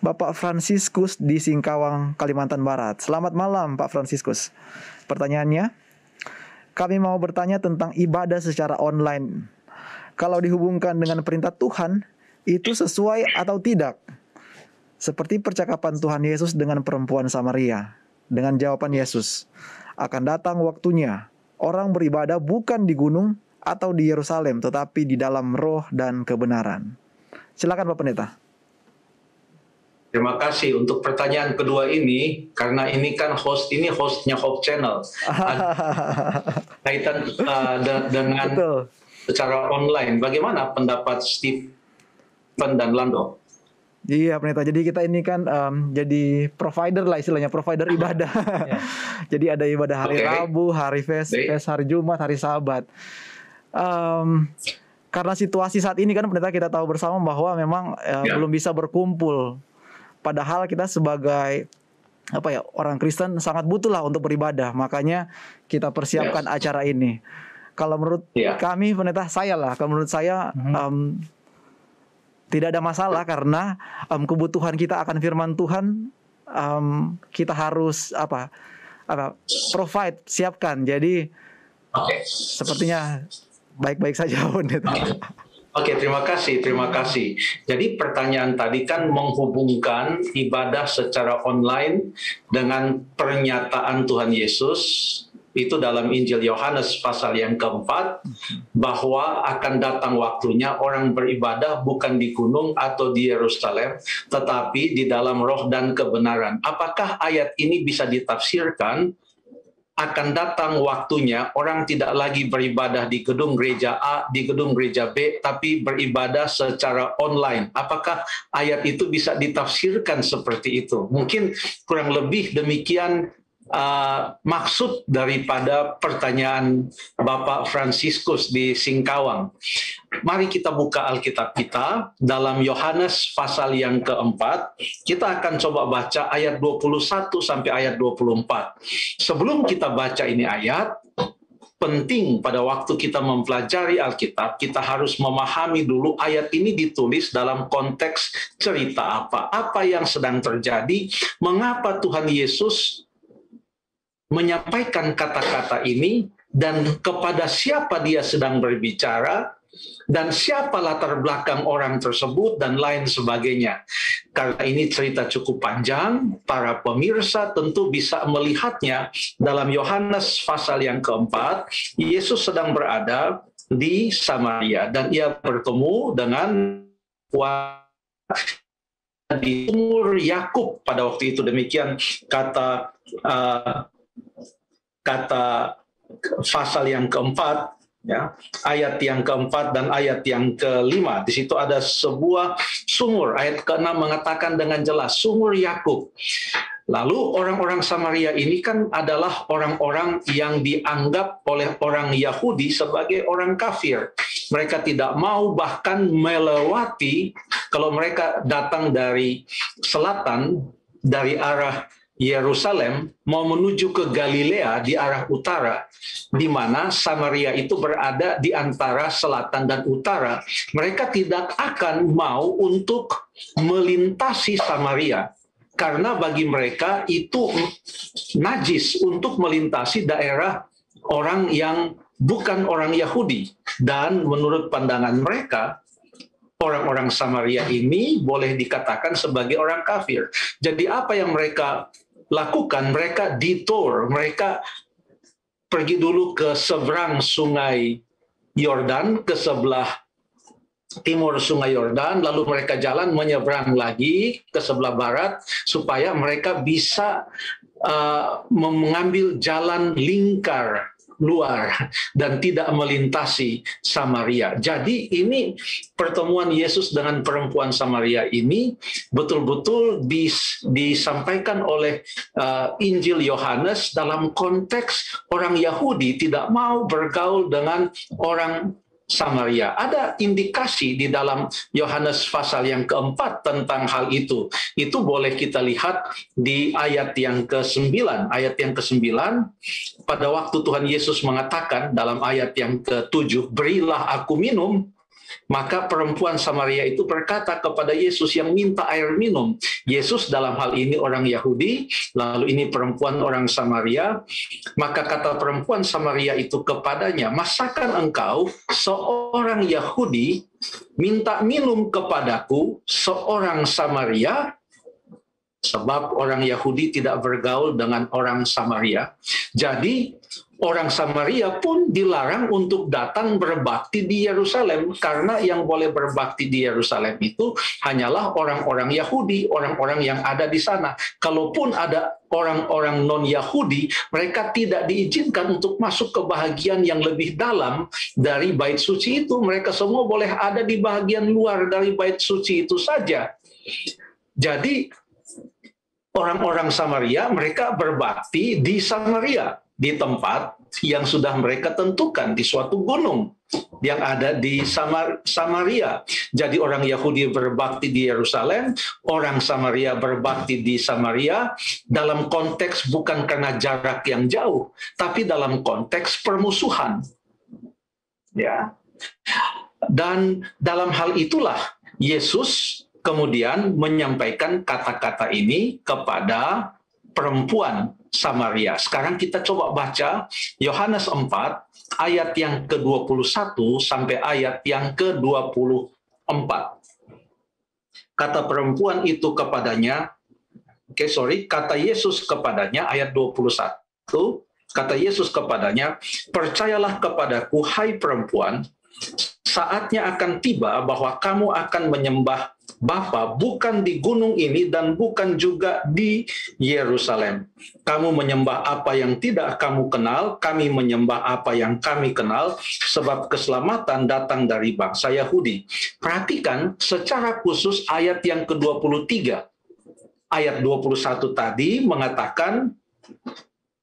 Bapak Franciscus di Singkawang, Kalimantan Barat. Selamat malam Pak Franciscus. Pertanyaannya, kami mau bertanya tentang ibadah secara online. Kalau dihubungkan dengan perintah Tuhan, itu sesuai atau tidak? Seperti percakapan Tuhan Yesus dengan perempuan Samaria. Dengan jawaban Yesus, akan datang waktunya orang beribadah bukan di gunung atau di Yerusalem, tetapi di dalam roh dan kebenaran. Silakan Pak Pendeta. Terima kasih untuk pertanyaan kedua ini karena ini kan host ini hostnya Hope Channel kaitan uh, de dengan Betul. secara online. Bagaimana pendapat Stephen dan Lando? Iya pendeta. Jadi kita ini kan um, jadi provider lah istilahnya provider ibadah. yeah. jadi ada ibadah hari okay. Rabu, hari Fes, hari Jumat, hari Sabat. Um, karena situasi saat ini kan pendeta kita tahu bersama bahwa memang uh, yeah. belum bisa berkumpul Padahal kita sebagai apa ya orang Kristen sangat butuh lah untuk beribadah. Makanya kita persiapkan yes. acara ini. Kalau menurut yeah. kami pendeta saya lah, kalau menurut saya mm -hmm. um, tidak ada masalah karena um, kebutuhan kita akan firman Tuhan um, kita harus apa apa provide siapkan. Jadi okay. sepertinya baik-baik saja pendeta. Oke, terima kasih, terima kasih. Jadi pertanyaan tadi kan menghubungkan ibadah secara online dengan pernyataan Tuhan Yesus itu dalam Injil Yohanes pasal yang keempat bahwa akan datang waktunya orang beribadah bukan di gunung atau di Yerusalem tetapi di dalam roh dan kebenaran. Apakah ayat ini bisa ditafsirkan akan datang waktunya orang tidak lagi beribadah di gedung gereja A, di gedung gereja B, tapi beribadah secara online. Apakah ayat itu bisa ditafsirkan seperti itu? Mungkin kurang lebih demikian uh, maksud daripada pertanyaan Bapak Franciscus di Singkawang. Mari kita buka Alkitab kita dalam Yohanes pasal yang keempat. Kita akan coba baca ayat 21 sampai ayat 24. Sebelum kita baca ini ayat, penting pada waktu kita mempelajari Alkitab, kita harus memahami dulu ayat ini ditulis dalam konteks cerita apa, apa yang sedang terjadi, mengapa Tuhan Yesus menyampaikan kata-kata ini dan kepada siapa dia sedang berbicara dan siapa latar belakang orang tersebut dan lain sebagainya. Karena ini cerita cukup panjang, para pemirsa tentu bisa melihatnya dalam Yohanes pasal yang keempat, Yesus sedang berada di Samaria dan ia bertemu dengan di umur Yakub pada waktu itu demikian kata uh, kata pasal yang keempat ya ayat yang keempat dan ayat yang kelima. Di situ ada sebuah sumur. Ayat keenam mengatakan dengan jelas sumur Yakub. Lalu orang-orang Samaria ini kan adalah orang-orang yang dianggap oleh orang Yahudi sebagai orang kafir. Mereka tidak mau bahkan melewati kalau mereka datang dari selatan dari arah Yerusalem mau menuju ke Galilea di arah utara, di mana Samaria itu berada di antara selatan dan utara. Mereka tidak akan mau untuk melintasi Samaria, karena bagi mereka itu najis untuk melintasi daerah orang yang bukan orang Yahudi. Dan menurut pandangan mereka, orang-orang Samaria ini boleh dikatakan sebagai orang kafir. Jadi apa yang mereka lakukan, mereka detour, mereka pergi dulu ke seberang sungai Yordan, ke sebelah timur sungai Yordan, lalu mereka jalan menyeberang lagi ke sebelah barat supaya mereka bisa uh, mengambil jalan lingkar luar dan tidak melintasi Samaria. Jadi ini pertemuan Yesus dengan perempuan Samaria ini betul-betul dis, disampaikan oleh uh, Injil Yohanes dalam konteks orang Yahudi tidak mau bergaul dengan orang Samaria. Ada indikasi di dalam Yohanes pasal yang keempat tentang hal itu. Itu boleh kita lihat di ayat yang ke-9. Ayat yang ke-9, pada waktu Tuhan Yesus mengatakan dalam ayat yang ke-7, berilah aku minum, Maka perempuan Samaria itu berkata kepada Yesus yang minta air minum. Yesus dalam hal ini orang Yahudi, lalu ini perempuan orang Samaria. Maka kata perempuan Samaria itu kepadanya, "Masakan engkau seorang Yahudi minta minum kepadaku seorang Samaria?" Sebab orang Yahudi tidak bergaul dengan orang Samaria. Jadi orang Samaria pun dilarang untuk datang berbakti di Yerusalem karena yang boleh berbakti di Yerusalem itu hanyalah orang-orang Yahudi, orang-orang yang ada di sana. Kalaupun ada orang-orang non-Yahudi, mereka tidak diizinkan untuk masuk ke bahagian yang lebih dalam dari bait suci itu. Mereka semua boleh ada di bahagian luar dari bait suci itu saja. Jadi orang-orang Samaria mereka berbakti di Samaria di tempat yang sudah mereka tentukan di suatu gunung yang ada di Samar Samaria. Jadi orang Yahudi berbakti di Yerusalem, orang Samaria berbakti di Samaria dalam konteks bukan karena jarak yang jauh, tapi dalam konteks permusuhan. Ya. Dan dalam hal itulah Yesus kemudian menyampaikan kata-kata ini kepada perempuan Samaria. Sekarang kita coba baca Yohanes 4 ayat yang ke-21 sampai ayat yang ke-24. Kata perempuan itu kepadanya, oke okay, sorry, kata Yesus kepadanya ayat 21, kata Yesus kepadanya, percayalah kepadaku hai perempuan, saatnya akan tiba bahwa kamu akan menyembah Bapa bukan di gunung ini dan bukan juga di Yerusalem. Kamu menyembah apa yang tidak kamu kenal, kami menyembah apa yang kami kenal, sebab keselamatan datang dari bangsa Yahudi. Perhatikan secara khusus ayat yang ke-23. Ayat 21 tadi mengatakan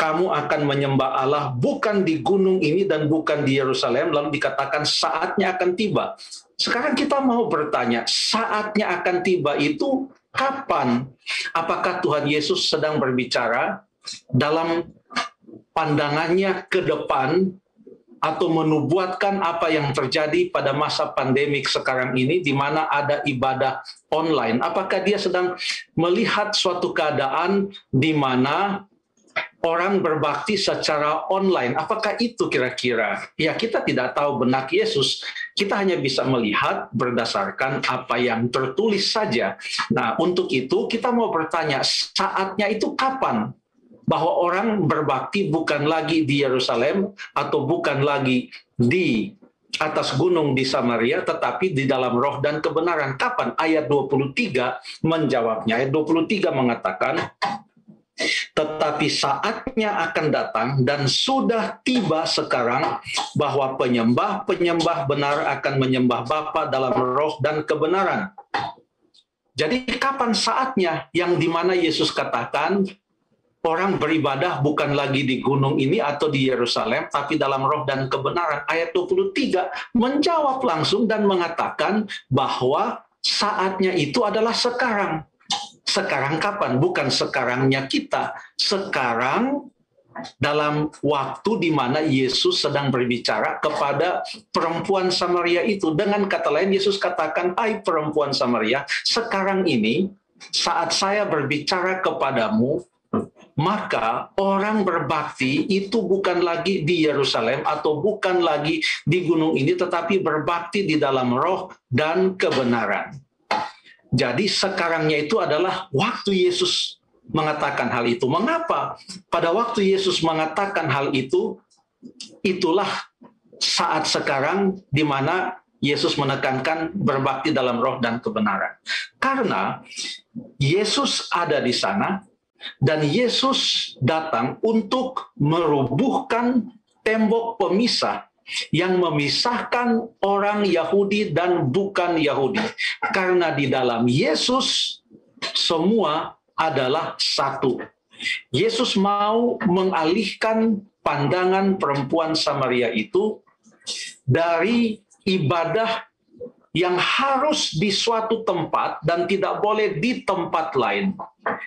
kamu akan menyembah Allah bukan di gunung ini dan bukan di Yerusalem, lalu dikatakan saatnya akan tiba. Sekarang kita mau bertanya, saatnya akan tiba itu kapan? Apakah Tuhan Yesus sedang berbicara dalam pandangannya ke depan atau menubuatkan apa yang terjadi pada masa pandemik sekarang ini di mana ada ibadah online? Apakah dia sedang melihat suatu keadaan di mana orang berbakti secara online. Apakah itu kira-kira? Ya kita tidak tahu benak Yesus. Kita hanya bisa melihat berdasarkan apa yang tertulis saja. Nah untuk itu kita mau bertanya saatnya itu kapan? Bahwa orang berbakti bukan lagi di Yerusalem atau bukan lagi di atas gunung di Samaria tetapi di dalam roh dan kebenaran. Kapan? Ayat 23 menjawabnya. Ayat 23 mengatakan tetapi saatnya akan datang dan sudah tiba sekarang bahwa penyembah-penyembah benar akan menyembah Bapa dalam roh dan kebenaran. Jadi kapan saatnya yang di mana Yesus katakan orang beribadah bukan lagi di gunung ini atau di Yerusalem, tapi dalam roh dan kebenaran. Ayat 23 menjawab langsung dan mengatakan bahwa saatnya itu adalah sekarang. Sekarang kapan? Bukan sekarangnya kita. Sekarang dalam waktu di mana Yesus sedang berbicara kepada perempuan Samaria itu. Dengan kata lain, Yesus katakan, Hai perempuan Samaria, sekarang ini saat saya berbicara kepadamu, maka orang berbakti itu bukan lagi di Yerusalem atau bukan lagi di gunung ini, tetapi berbakti di dalam roh dan kebenaran. Jadi sekarangnya itu adalah waktu Yesus mengatakan hal itu. Mengapa? Pada waktu Yesus mengatakan hal itu, itulah saat sekarang di mana Yesus menekankan berbakti dalam roh dan kebenaran. Karena Yesus ada di sana dan Yesus datang untuk merubuhkan tembok pemisah yang memisahkan orang Yahudi dan bukan Yahudi. Karena di dalam Yesus semua adalah satu. Yesus mau mengalihkan pandangan perempuan Samaria itu dari ibadah yang harus di suatu tempat dan tidak boleh di tempat lain.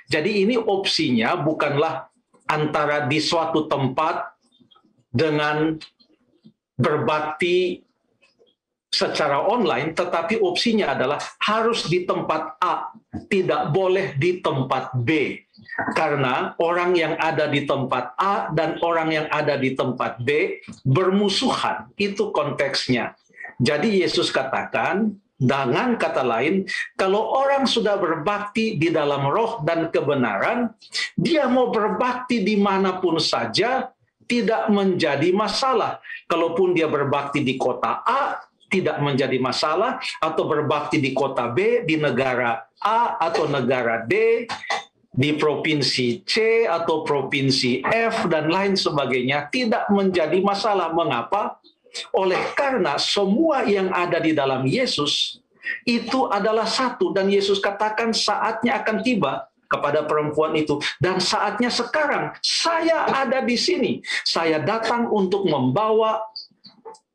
Jadi ini opsinya bukanlah antara di suatu tempat dengan berbakti secara online, tetapi opsinya adalah harus di tempat A, tidak boleh di tempat B. Karena orang yang ada di tempat A dan orang yang ada di tempat B bermusuhan. Itu konteksnya. Jadi Yesus katakan, dengan kata lain, kalau orang sudah berbakti di dalam roh dan kebenaran, dia mau berbakti di mana pun saja, tidak menjadi masalah. Kalaupun dia berbakti di kota A, tidak menjadi masalah, atau berbakti di kota B, di negara A atau negara D, di provinsi C atau provinsi F dan lain sebagainya tidak menjadi masalah. Mengapa? Oleh karena semua yang ada di dalam Yesus itu adalah satu dan Yesus katakan saatnya akan tiba kepada perempuan itu. Dan saatnya sekarang saya ada di sini. Saya datang untuk membawa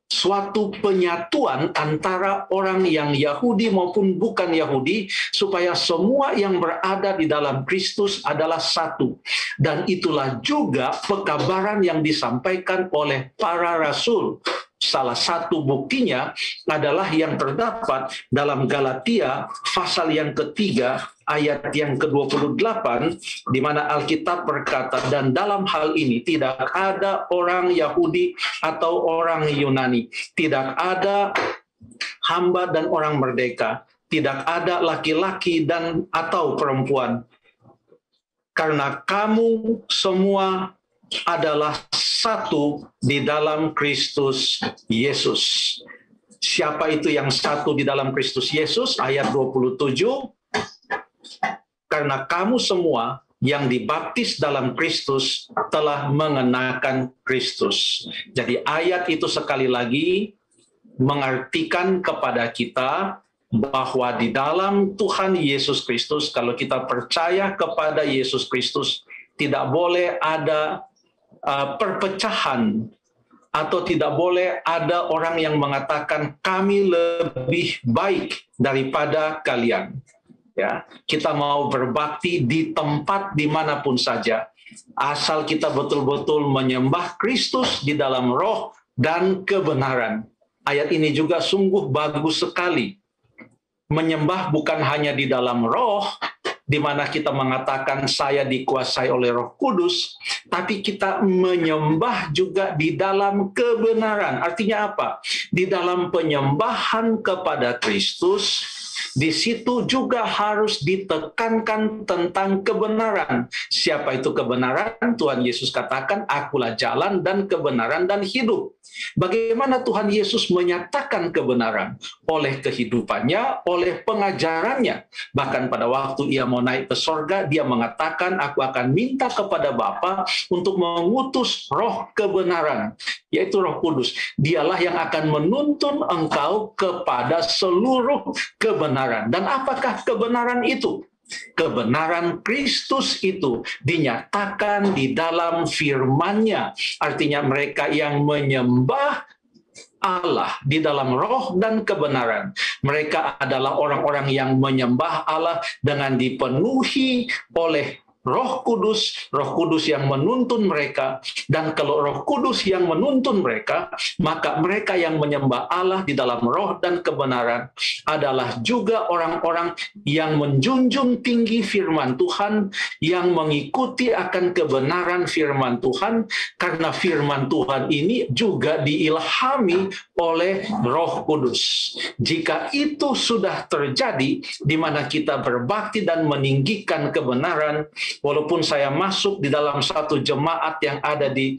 suatu penyatuan antara orang yang Yahudi maupun bukan Yahudi supaya semua yang berada di dalam Kristus adalah satu. Dan itulah juga pekabaran yang disampaikan oleh para rasul Salah satu buktinya adalah yang terdapat dalam Galatia pasal yang ketiga ayat yang ke-28 di mana Alkitab berkata dan dalam hal ini tidak ada orang Yahudi atau orang Yunani, tidak ada hamba dan orang merdeka, tidak ada laki-laki dan atau perempuan. Karena kamu semua adalah satu di dalam Kristus Yesus. Siapa itu yang satu di dalam Kristus Yesus? Ayat 27. Karena kamu semua yang dibaptis dalam Kristus telah mengenakan Kristus. Jadi ayat itu sekali lagi mengartikan kepada kita bahwa di dalam Tuhan Yesus Kristus, kalau kita percaya kepada Yesus Kristus, tidak boleh ada Uh, perpecahan atau tidak boleh ada orang yang mengatakan kami lebih baik daripada kalian. Ya, kita mau berbakti di tempat di mana pun saja, asal kita betul-betul menyembah Kristus di dalam roh dan kebenaran. Ayat ini juga sungguh bagus sekali. Menyembah bukan hanya di dalam roh, di mana kita mengatakan saya dikuasai oleh Roh Kudus, tapi kita menyembah juga di dalam kebenaran. Artinya apa? Di dalam penyembahan kepada Kristus, di situ juga harus ditekankan tentang kebenaran. Siapa itu kebenaran? Tuhan Yesus katakan, "Akulah jalan dan kebenaran dan hidup." Bagaimana Tuhan Yesus menyatakan kebenaran oleh kehidupannya, oleh pengajarannya. Bahkan pada waktu ia mau naik ke sorga, dia mengatakan, aku akan minta kepada Bapa untuk mengutus roh kebenaran, yaitu roh kudus. Dialah yang akan menuntun engkau kepada seluruh kebenaran. Dan apakah kebenaran itu? kebenaran Kristus itu dinyatakan di dalam firman-Nya. Artinya mereka yang menyembah Allah di dalam roh dan kebenaran. Mereka adalah orang-orang yang menyembah Allah dengan dipenuhi oleh Roh Kudus, Roh Kudus yang menuntun mereka, dan kalau Roh Kudus yang menuntun mereka, maka mereka yang menyembah Allah di dalam roh dan kebenaran adalah juga orang-orang yang menjunjung tinggi firman Tuhan, yang mengikuti akan kebenaran firman Tuhan, karena firman Tuhan ini juga diilhami oleh Roh Kudus. Jika itu sudah terjadi, di mana kita berbakti dan meninggikan kebenaran, walaupun saya masuk di dalam satu jemaat yang ada di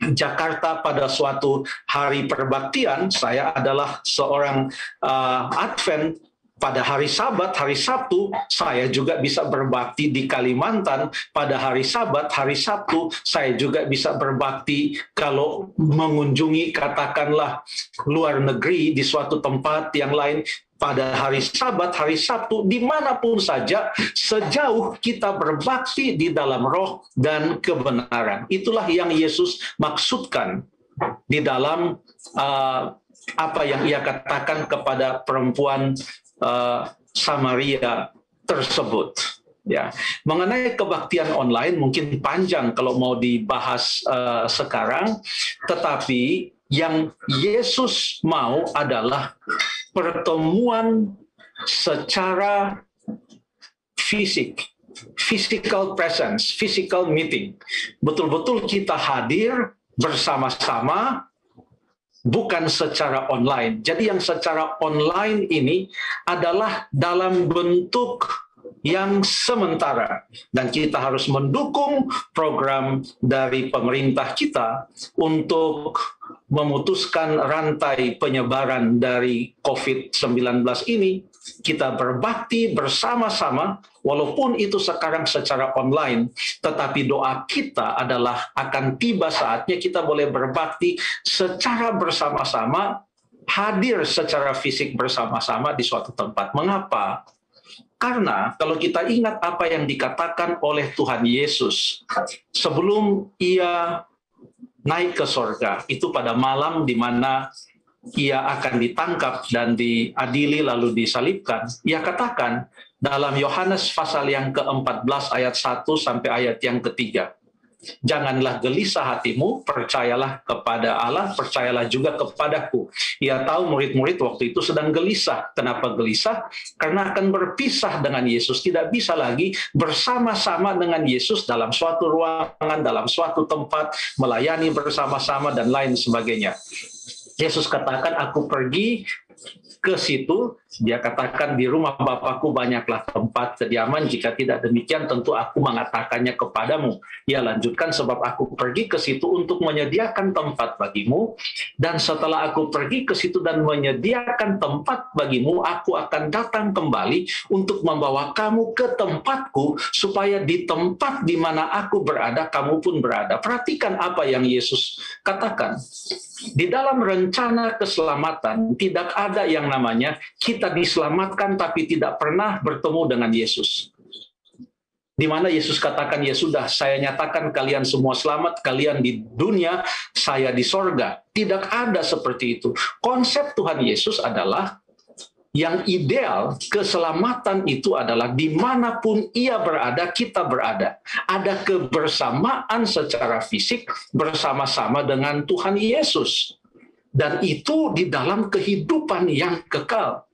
Jakarta pada suatu hari perbaktian, saya adalah seorang uh, Advent pada hari Sabat, hari Sabtu, saya juga bisa berbakti di Kalimantan. Pada hari Sabat, hari Sabtu, saya juga bisa berbakti kalau mengunjungi katakanlah luar negeri di suatu tempat yang lain pada hari Sabat, hari Sabtu, di mana pun saja, sejauh kita berbakti di dalam roh dan kebenaran. Itulah yang Yesus maksudkan di dalam uh, apa yang ia katakan kepada perempuan uh, Samaria tersebut. Ya, mengenai kebaktian online mungkin panjang kalau mau dibahas uh, sekarang, tetapi yang Yesus mau adalah pertemuan secara fisik, physical presence, physical meeting. Betul-betul kita hadir bersama-sama bukan secara online. Jadi yang secara online ini adalah dalam bentuk yang sementara dan kita harus mendukung program dari pemerintah kita untuk memutuskan rantai penyebaran dari COVID-19 ini kita berbakti bersama-sama walaupun itu sekarang secara online tetapi doa kita adalah akan tiba saatnya kita boleh berbakti secara bersama-sama hadir secara fisik bersama-sama di suatu tempat. Mengapa? Karena kalau kita ingat apa yang dikatakan oleh Tuhan Yesus sebelum ia naik ke sorga, itu pada malam di mana ia akan ditangkap dan diadili lalu disalibkan, ia katakan dalam Yohanes pasal yang ke-14 ayat 1 sampai ayat yang ketiga. Janganlah gelisah hatimu, percayalah kepada Allah, percayalah juga kepadaku. Ia tahu murid-murid waktu itu sedang gelisah. Kenapa gelisah? Karena akan berpisah dengan Yesus. Tidak bisa lagi bersama-sama dengan Yesus dalam suatu ruangan, dalam suatu tempat, melayani bersama-sama, dan lain sebagainya. Yesus katakan, aku pergi ke situ, dia katakan di rumah Bapakku banyaklah tempat kediaman, jika tidak demikian tentu aku mengatakannya kepadamu. Ia lanjutkan sebab aku pergi ke situ untuk menyediakan tempat bagimu, dan setelah aku pergi ke situ dan menyediakan tempat bagimu, aku akan datang kembali untuk membawa kamu ke tempatku, supaya di tempat di mana aku berada, kamu pun berada. Perhatikan apa yang Yesus katakan. Di dalam rencana keselamatan tidak ada yang namanya kita diselamatkan tapi tidak pernah bertemu dengan Yesus. Di mana Yesus katakan, ya sudah, saya nyatakan kalian semua selamat, kalian di dunia, saya di sorga. Tidak ada seperti itu. Konsep Tuhan Yesus adalah yang ideal, keselamatan itu adalah di mana pun ia berada, kita berada. Ada kebersamaan secara fisik bersama-sama dengan Tuhan Yesus. Dan itu di dalam kehidupan yang kekal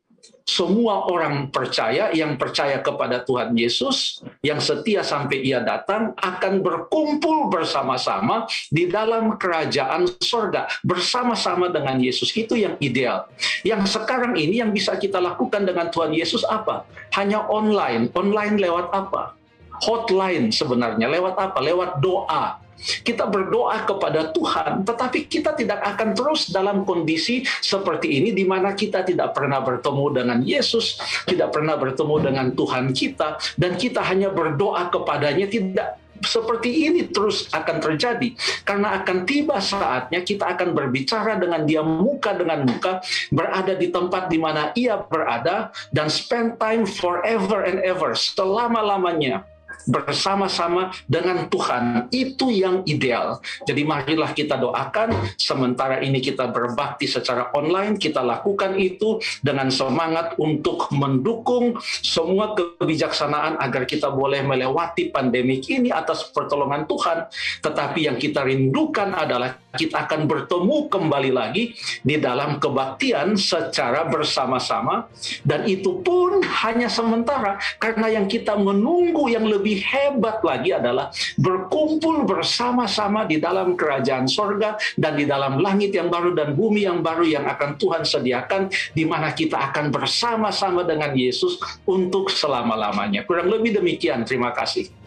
semua orang percaya yang percaya kepada Tuhan Yesus yang setia sampai ia datang akan berkumpul bersama-sama di dalam kerajaan sorga bersama-sama dengan Yesus. Itu yang ideal. Yang sekarang ini yang bisa kita lakukan dengan Tuhan Yesus apa? Hanya online. Online lewat apa? Hotline sebenarnya. Lewat apa? Lewat doa kita berdoa kepada Tuhan, tetapi kita tidak akan terus dalam kondisi seperti ini di mana kita tidak pernah bertemu dengan Yesus, tidak pernah bertemu dengan Tuhan kita, dan kita hanya berdoa kepadanya tidak seperti ini terus akan terjadi. Karena akan tiba saatnya kita akan berbicara dengan dia muka dengan muka berada di tempat di mana ia berada dan spend time forever and ever selama-lamanya bersama-sama dengan Tuhan. Itu yang ideal. Jadi marilah kita doakan sementara ini kita berbakti secara online, kita lakukan itu dengan semangat untuk mendukung semua kebijaksanaan agar kita boleh melewati pandemi ini atas pertolongan Tuhan. Tetapi yang kita rindukan adalah kita akan bertemu kembali lagi di dalam kebaktian secara bersama-sama dan itu pun hanya sementara karena yang kita menunggu yang lebih hebat lagi adalah berkumpul bersama-sama di dalam kerajaan sorga dan di dalam langit yang baru dan bumi yang baru yang akan Tuhan sediakan di mana kita akan bersama-sama dengan Yesus untuk selama-lamanya. Kurang lebih demikian. Terima kasih.